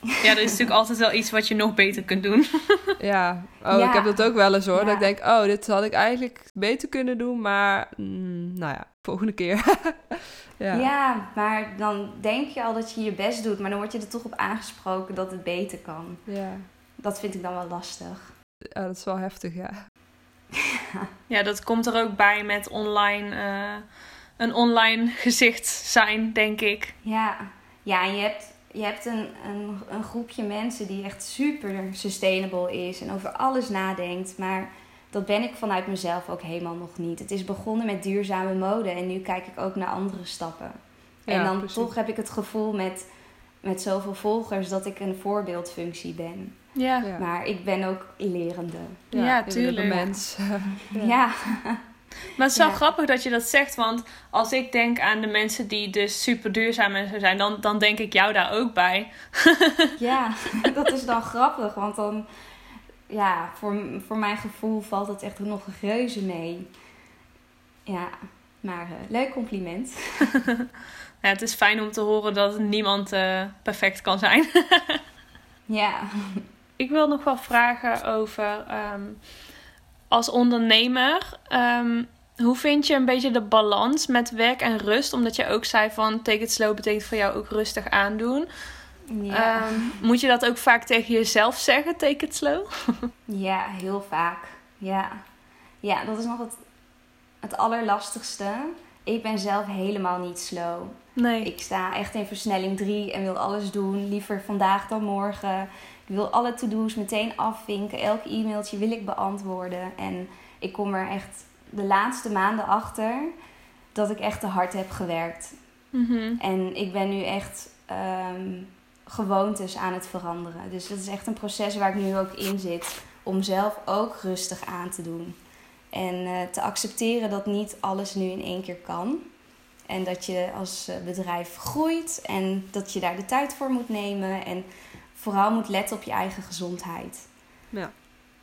ja, er is natuurlijk altijd wel iets wat je nog beter kunt doen. *laughs* ja. Oh, Ja. ik heb dat ook wel eens hoor. Ja. Dat ik denk, oh, dit had ik eigenlijk beter kunnen doen. Maar, mm, nou ja, volgende keer. *laughs* ja. ja, maar dan denk je al dat je je best doet, maar dan word je er toch op aangesproken dat het beter kan. Ja. dat vind ik dan wel lastig. Ja, dat is wel heftig, ja. *laughs* Ja, dat komt er ook bij met online, eh, een online gezicht zijn, denk ik. Ja, ja en je hebt, je hebt een, een, een groepje mensen die echt super sustainable is en over alles nadenkt. Maar dat ben ik vanuit mezelf ook helemaal nog niet. Het is begonnen met duurzame mode en nu kijk ik ook naar andere stappen. En dan precies. toch heb ik het gevoel met, met zoveel volgers dat ik een voorbeeldfunctie ben. Ja, Ja, Maar ik ben ook lerende. Ja, tuurlijk. mens. *laughs* Ja, Ja. Maar het is wel Ja. grappig dat je dat zegt, want als ik denk aan de mensen die dus super duurzaam en zo zijn, dan, dan denk ik jou daar ook bij. *laughs* ja, *laughs* dat is dan grappig, want dan, ja, voor, voor mijn gevoel valt het echt nog reuze mee. Ja, maar eh, leuk compliment. *laughs* Ja, het is fijn om te horen dat niemand eh, perfect kan zijn. Ja, Ik wil nog wel vragen over ehm, als ondernemer. ehm, hoe vind je een beetje de balans met werk en rust? Omdat je ook zei van take it slow betekent voor jou ook rustig aandoen. ja. Ehm, moet je dat ook vaak tegen jezelf zeggen, take it slow? *laughs* Ja, heel vaak. Ja, ja dat is nog het, het allerlastigste. Ik ben zelf helemaal niet slow. Nee. Ik sta echt in versnelling 3 en wil alles doen. Liever vandaag dan morgen. Ik wil alle to-do's meteen afvinken. Elk e-mailtje wil ik beantwoorden. En ik kom er echt de laatste maanden achter dat ik echt te hard heb gewerkt. Mhm. En ik ben nu echt ehm, gewoontes aan het veranderen. Dus dat is echt een proces waar ik nu ook in zit. Om zelf ook rustig aan te doen. En eh, te accepteren dat niet alles nu in één keer kan. En dat je als eh, bedrijf groeit en dat je daar de tijd voor moet nemen. En vooral moet letten op je eigen gezondheid. Ja.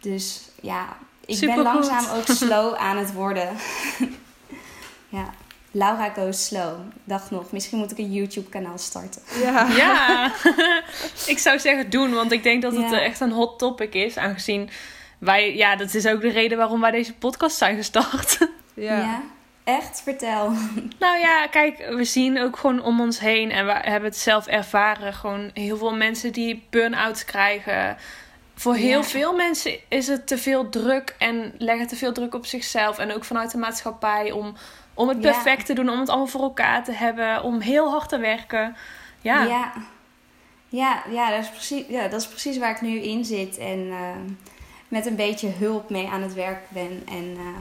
Dus ja, ik ben langzaam ook *laughs* slow aan het worden. *laughs* ja, Laura goes slow. Ik dacht nog, misschien moet ik een YouTube-kanaal starten. Ja. *laughs* Ja, ik zou zeggen doen, want ik denk dat het Ja. eh, echt een hot topic is. Aangezien wij, ja, dat is ook de reden waarom wij deze podcast zijn gestart. Ja. Echt? Vertel. *laughs* Nou ja, kijk, we zien ook gewoon om ons heen en we hebben het zelf ervaren. Gewoon heel veel mensen die burn-outs krijgen. Voor heel Ja. veel mensen is het te veel druk en leggen te veel druk op zichzelf. En ook vanuit de maatschappij om, om het Ja. perfect te doen, om het allemaal voor elkaar te hebben, om heel hard te werken. Ja, Ja, ja, ja, dat, is precies, ja dat is precies waar ik nu in zit. En eh, met een beetje hulp mee aan het werk ben. En eh,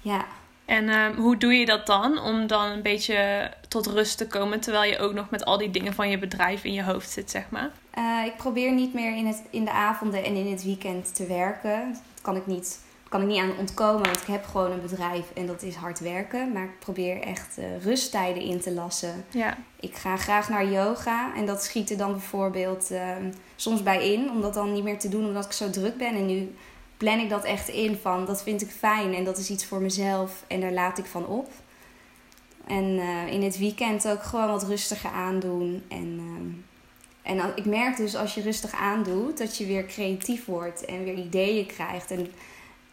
ja, En ehm, hoe doe je dat dan? Om dan een beetje tot rust te komen, terwijl je ook nog met al die dingen van je bedrijf in je hoofd zit, zeg maar. Eh, ik probeer niet meer in, het, in de avonden en in het weekend te werken. Dat kan ik niet, kan ik niet aan ontkomen, want ik heb gewoon een bedrijf en dat is hard werken. Maar ik probeer echt eh, rusttijden in te lassen. Ja, Ik ga graag naar yoga en dat schiet er dan bijvoorbeeld eh, soms bij in, om dat dan niet meer te doen omdat ik zo druk ben. En nu plan ik dat echt in van dat vind ik fijn en dat is iets voor mezelf en daar laat ik van op. En eh, in het weekend ook gewoon wat rustiger aandoen. En, ehm, en ik merk dus als je rustig aandoet dat je weer creatief wordt en weer ideeën krijgt. En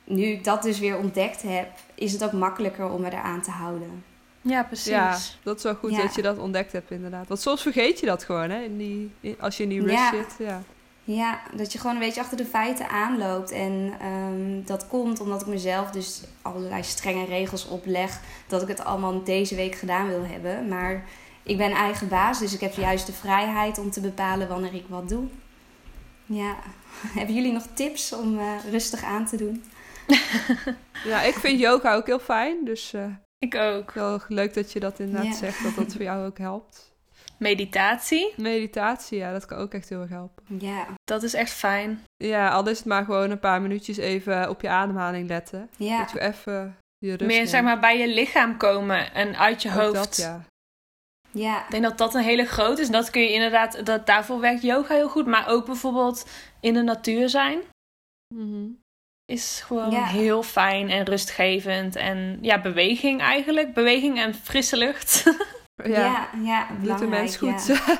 nu ik dat dus weer ontdekt heb, is het ook makkelijker om me eraan te houden. ja precies. Ja, dat is wel goed Ja. dat je dat ontdekt hebt, inderdaad. Want soms vergeet je dat gewoon, hè? In die, in- als je in die rust Ja. zit. Ja. Ja, dat je gewoon een beetje achter de feiten aanloopt. En ehm, dat komt omdat ik mezelf dus allerlei strenge regels opleg. Dat ik het allemaal deze week gedaan wil hebben. Maar ik ben eigen baas, dus ik heb juist de vrijheid om te bepalen wanneer ik wat doe. Ja, *laughs* hebben jullie nog tips om eh, rustig aan te doen? *laughs* ja, ik vind yoga ook heel fijn. Dus eh, Ik ook. wel leuk dat je dat inderdaad Ja. zegt, dat dat voor jou ook helpt. Meditatie, Meditatie, ja, dat kan ook echt heel erg helpen. Ja, dat is echt fijn. Ja, al is het maar gewoon een paar minuutjes even op je ademhaling letten. ja, Dat je even je rust Meer neemt. zeg maar bij je lichaam komen en uit je Ook hoofd. dat, ja. ja, Ik denk dat dat een hele grote is. En dat kun je inderdaad, dat, daarvoor werkt yoga heel goed. Maar ook bijvoorbeeld in de natuur zijn Mhm. is gewoon Ja. heel fijn en rustgevend. En ja, beweging eigenlijk. Beweging en frisse lucht. *laughs* Ja, ja, ja, doet de belangrijk. mens goed. Ja.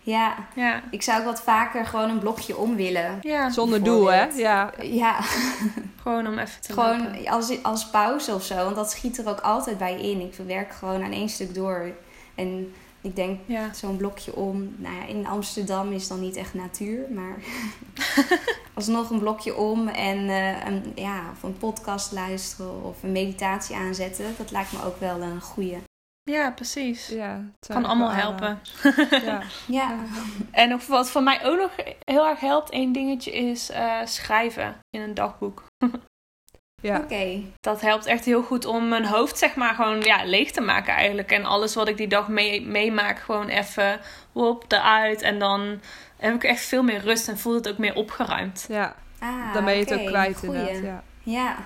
*laughs* ja, ja. ik zou ook wat vaker gewoon een blokje om willen. Ja, Zonder doel, hè? Ja. Ja, *laughs* gewoon om even te lopen. Gewoon als, als pauze of zo, want dat schiet er ook altijd bij in. Ik werk gewoon aan één stuk door. En ik denk Ja. zo'n blokje om. Nou ja, in Amsterdam is dan niet echt natuur, maar *laughs* alsnog een blokje om en eh, een, ja, of een podcast luisteren of een meditatie aanzetten. Dat lijkt me ook wel een goede. Ja, precies. Ja, het Kan allemaal helpen. *laughs* Ja. Ja, En ook wat voor mij ook nog heel erg helpt, één dingetje is eh, schrijven in een dagboek. Ja. oké. Dat helpt echt heel goed om mijn hoofd zeg maar gewoon ja, leeg te maken eigenlijk. En alles wat ik die dag mee- meemaak gewoon even op eruit. En dan heb ik echt veel meer rust en voelt het ook meer opgeruimd. ja, Ah, dan ben je het oké, ook kwijt goeie. inderdaad. Ja. Ja.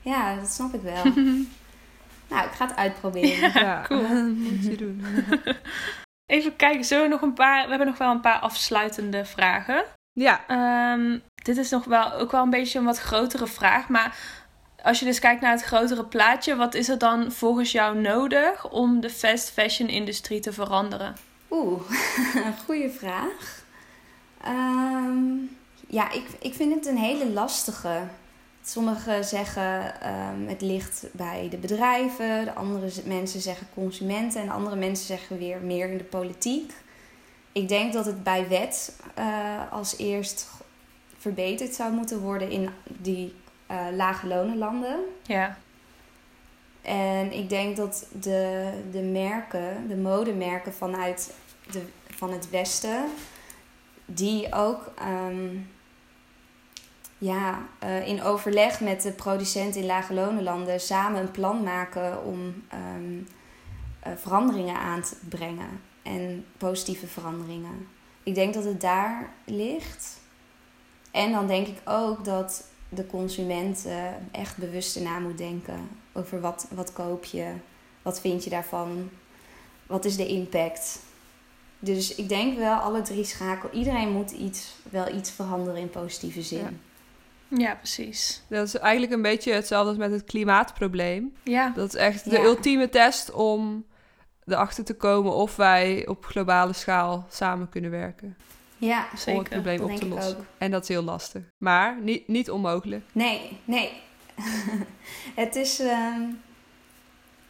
ja, dat snap ik wel. *laughs* nou, ik ga het uitproberen. *laughs* Ja, *laughs* Cool. *laughs* moet je doen. Even kijken, zullen we nog een paar... We hebben nog wel een paar afsluitende vragen. Ja, Ehm, dit is nog wel ook wel een beetje een wat grotere vraag. Maar als je dus kijkt naar het grotere plaatje, wat is er dan volgens jou nodig om de fast fashion industrie te veranderen? Oeh, goede vraag. Ehm, ja, ik, ik vind het een hele lastige. Sommigen zeggen ehm, het ligt bij de bedrijven, de andere mensen zeggen consumenten en andere mensen zeggen weer meer in de politiek. Ik denk dat het bij wet eh, als eerst verbeterd zou moeten worden in die eh, lage lonenlanden. Ja, En ik denk dat de, de merken, de modemerken vanuit de, van het Westen, die ook ehm, ja, eh, in overleg met de producenten in lage lonenlanden samen een plan maken om ehm, eh, veranderingen aan te brengen. En positieve veranderingen. Ik denk dat het daar ligt. En dan denk ik ook dat de consument eh, echt bewuster na moet denken over wat, wat koop je, wat vind je daarvan, wat is de impact. Dus ik denk wel alle drie schakel. Iedereen moet iets, wel iets veranderen in positieve zin. Ja precies. dat is eigenlijk een beetje hetzelfde als met het klimaatprobleem. Ja, Dat is echt de Ja. ultieme test om erachter te komen of wij op globale schaal samen kunnen werken. Ja, Om het zeker. probleem dat op te lossen. En dat is heel lastig. Maar niet, niet onmogelijk. Nee, nee. *laughs* het is. ehm,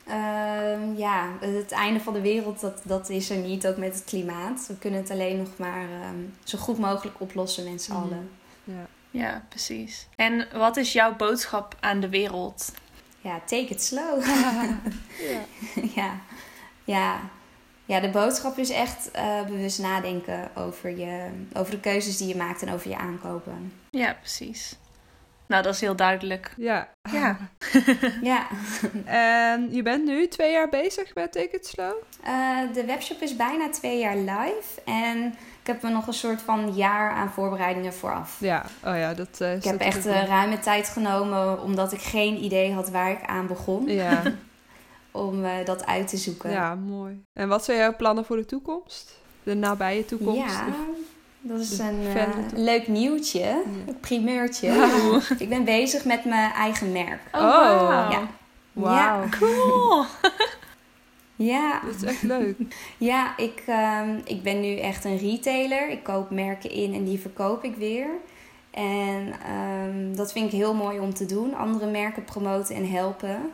ehm, ja, het einde van de wereld, dat, dat is er niet, ook met het klimaat. We kunnen het alleen nog maar ehm, zo goed mogelijk oplossen met z'n Mhm. allen. Ja. Ja, precies. En wat is jouw boodschap aan de wereld? Ja, take it slow. *laughs* Ja. ja. ja. Ja, de boodschap is echt eh, bewust nadenken over, je, over de keuzes die je maakt en over je aankopen. Ja, precies. Nou, dat is heel duidelijk. ja. Ja. *laughs* Ja, En je bent nu twee jaar bezig met Take It Slow? Eh, de webshop is bijna twee jaar live en ik heb er nog een soort van jaar aan voorbereidingen vooraf. Ja, oh ja, dat eh, Ik heb echt uh, eh, ruime tijd genomen omdat ik geen idee had waar ik aan begon Ja, *laughs* om eh, dat uit te zoeken. ja, mooi. En wat zijn jouw plannen voor de toekomst? De nabije toekomst? Ja, dat is een eh, leuk nieuwtje, Ja. een primeurtje. Ik ben bezig met mijn eigen merk. Oh, wauw. Ja. Wauw, Cool. *laughs* Ja, dat is echt leuk. ja ik, ehm, ik ben nu echt een retailer. Ik koop merken in en die verkoop ik weer. En ehm, dat vind ik heel mooi om te doen. Andere merken promoten en helpen.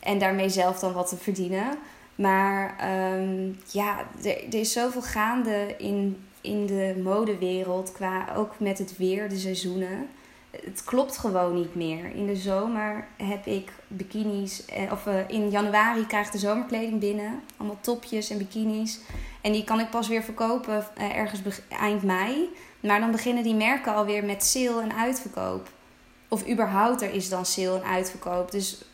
En daarmee zelf dan wat te verdienen. Maar ehm, ja, er, er is zoveel gaande in, in de modewereld. Qua ook met het weer, de seizoenen. Het klopt gewoon niet meer. In de zomer heb ik bikinis. eh, Of eh, in januari krijg ik de zomerkleding binnen. Allemaal topjes en bikinis. En die kan ik pas weer verkopen eh, ergens eind mei. Maar dan beginnen die merken alweer met sale en uitverkoop. Of überhaupt er is dan sale en uitverkoop. Dus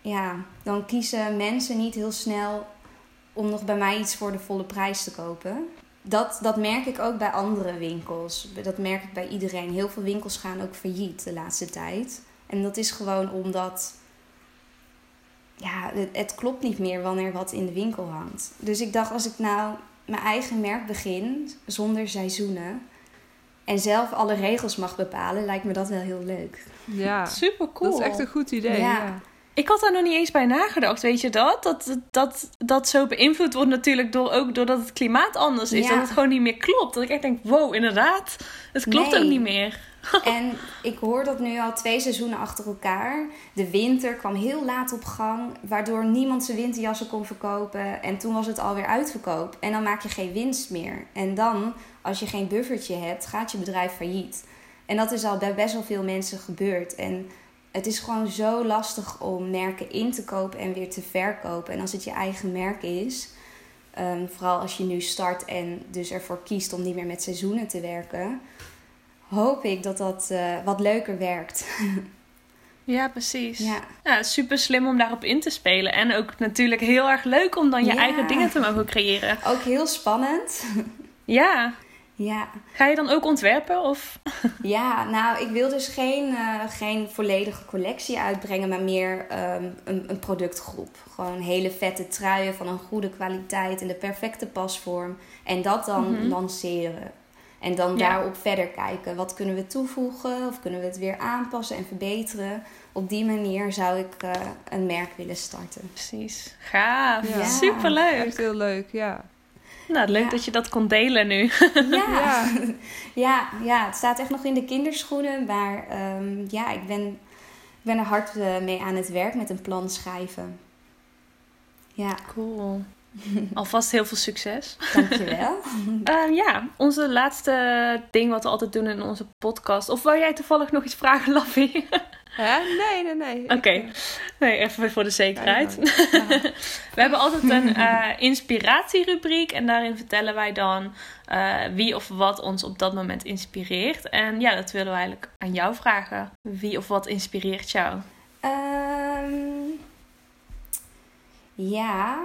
ja, dan kiezen mensen niet heel snel om nog bij mij iets voor de volle prijs te kopen. Dat, dat merk ik ook bij andere winkels. Dat merk ik bij iedereen. Heel veel winkels gaan ook failliet de laatste tijd. En dat is gewoon omdat ja, het, het klopt niet meer wanneer wat in de winkel hangt. Dus ik dacht, als ik nou mijn eigen merk begin, zonder seizoenen, en zelf alle regels mag bepalen, lijkt me dat wel heel leuk. Ja, Super cool. dat is echt een goed idee. Ja. Ja. Ik had daar nog niet eens bij nagedacht, weet je dat? Dat dat, dat zo beïnvloed wordt natuurlijk door, ook doordat het klimaat anders is. Ja. Dat het gewoon niet meer klopt. Dat ik echt denk, wow, inderdaad. Het klopt Nee. ook niet meer. *laughs* En ik hoor dat nu al twee seizoenen achter elkaar. De winter kwam heel laat op gang, waardoor niemand zijn winterjassen kon verkopen. En toen was het alweer uitverkoop. En dan maak je geen winst meer. En dan, als je geen buffertje hebt, gaat je bedrijf failliet. En dat is al bij best wel veel mensen gebeurd. En het is gewoon zo lastig om merken in te kopen en weer te verkopen. En als het je eigen merk is, ehm, vooral als je nu start en dus ervoor kiest om niet meer met seizoenen te werken, hoop ik dat dat uh, wat leuker werkt. *laughs* Ja, precies. Ja. ja, super slim om daarop in te spelen. En ook natuurlijk heel erg leuk om dan je eigen dingen te mogen creëren. Ook heel spannend. *laughs* Ja. Ja. Ga je dan ook ontwerpen? Of? *laughs* Ja, nou, ik wil dus geen, uh, geen volledige collectie uitbrengen, maar meer um, een, een productgroep. Gewoon hele vette truien van een goede kwaliteit en de perfecte pasvorm. En dat dan mm lanceren. En dan daarop verder kijken. Wat kunnen we toevoegen? Of kunnen we het weer aanpassen en verbeteren? Op die manier zou ik uh, een merk willen starten. Precies. Gaaf. Ja. Superleuk. Echt heel leuk, ja. Nou, leuk dat je dat kon delen nu. *laughs* Ja. ja. Ja, het staat echt nog in de kinderschoenen. Maar um, ja, ik ben, ik ben er hard uh, mee aan het werk met een plan schrijven. Ja. Cool. *laughs* Alvast heel veel succes. Dankjewel. uh, *laughs* ja, onze laatste ding wat we altijd doen in onze podcast. Of wou jij toevallig nog iets vragen, Nee, nee, nee. Oké. Eh, nee, even voor de zekerheid. *laughs* we hebben altijd een uh, inspiratierubriek. En daarin vertellen wij dan uh, wie of wat ons op dat moment inspireert. En ja, dat willen we eigenlijk aan jou vragen. Wie of wat inspireert jou? Um, ja,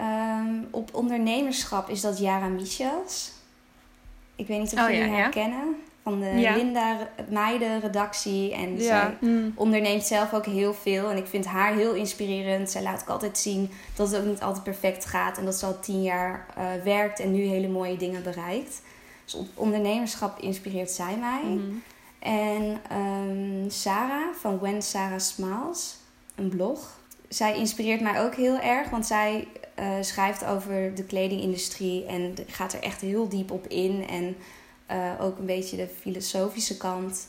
um, op ondernemerschap is dat Jara Michels. Ik weet niet of oh, jullie haar ja. kennen van de Linda Meiden redactie. En zij mm. onderneemt zelf ook heel veel. En ik vind haar heel inspirerend. Zij laat ook altijd zien dat het ook niet altijd perfect gaat. En dat ze al tien jaar uh, werkt en nu hele mooie dingen bereikt. Dus ondernemerschap inspireert zij mij. Mm. En um, Sarah van When Sarah Smiles, een blog. Zij inspireert mij ook heel erg, want zij uh, schrijft over de kledingindustrie en gaat er echt heel diep op in. En uh, ook een beetje de filosofische kant.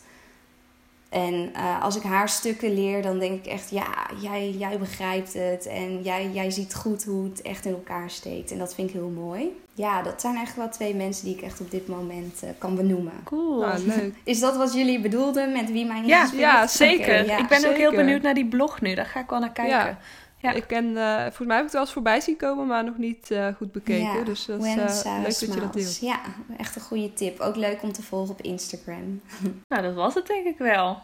En uh, als ik haar stukken leer, dan denk ik echt, ja, jij, jij begrijpt het. En jij, jij ziet goed hoe het echt in elkaar steekt. En dat vind ik heel mooi. Ja, dat zijn eigenlijk wel twee mensen die ik echt op dit moment uh, kan benoemen. Cool. Ah, leuk. *laughs* Is dat wat jullie bedoelden met wie mijn ja, ja, zeker. ja, ik ben ook heel benieuwd naar die blog nu. Daar ga ik wel naar kijken. Ja. Ja. Ik ken, uh, volgens mij heb ik het wel eens voorbij zien komen, maar nog niet uh, goed bekeken. Ja, dus dat is uh, leuk dat je dat deelt. Ja, echt een goede tip. Ook leuk om te volgen op Instagram. *laughs* Nou, dat was het denk ik wel. *laughs*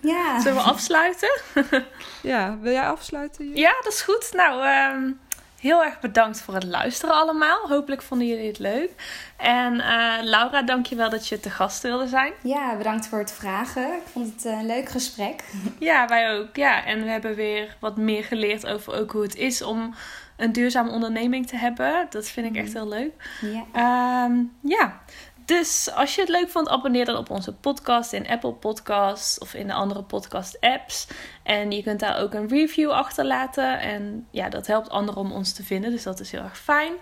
Ja. Zullen we afsluiten? *laughs* ja, wil jij afsluiten? Ja, dat is goed. Nou, um, Heel erg bedankt voor het luisteren allemaal. Hopelijk vonden jullie het leuk. En uh, Laura, dankjewel dat je te gast wilde zijn. Ja, bedankt voor het vragen. Ik vond het een leuk gesprek. *laughs* Ja, wij ook. Ja, en we hebben weer wat meer geleerd over ook hoe het is om een duurzame onderneming te hebben. Dat vind ik echt mhm. heel leuk. Ja. Um, ja. Dus als je het leuk vond, abonneer dan op onze podcast in Apple Podcasts of in de andere podcast apps. En je kunt daar ook een review achterlaten. En ja, dat helpt anderen om ons te vinden, dus dat is heel erg fijn.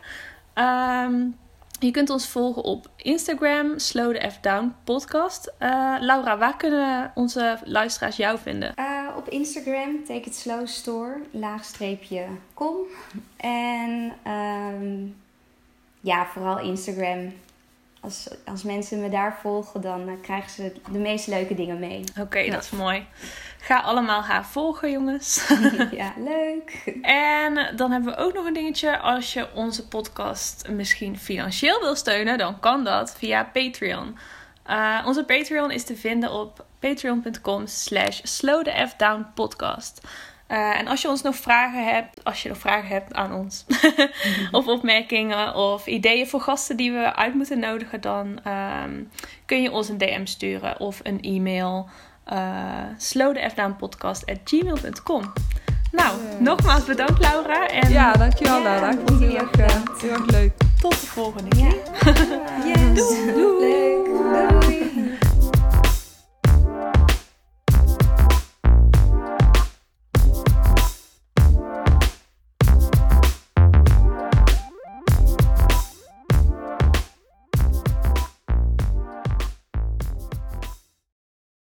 Um, je kunt ons volgen op Instagram, Slow the F Down podcast. Uh, Laura, waar kunnen onze luisteraars jou vinden? Uh, op Instagram, Take It Slow Store, laagstreepje com. En um, ja, vooral Instagram als, als mensen me daar volgen, dan uh, krijgen ze de meest leuke dingen mee. Oké, dat is mooi. Ga allemaal haar volgen, jongens. *laughs* ja, leuk. En dan hebben we ook nog een dingetje. Als je onze podcast misschien financieel wil steunen, dan kan dat via Patreon. Uh, onze Patreon is te vinden op patreon.com slash slow the F down podcast. Uh, en als je ons nog vragen hebt, als je nog vragen hebt aan ons, *laughs* of opmerkingen of ideeën voor gasten die we uit moeten nodigen, dan um, kun je ons een DM sturen of een e-mail. Uh, slowthefdownpodcast.gmail.com Nou, nogmaals bedankt Laura. En ja, dankjewel ja, Laura. Ik vond het heel erg, uh, heel erg leuk. Tot de volgende keer. Ja. *laughs* yes. Doei. Doei. Leuk. Doei.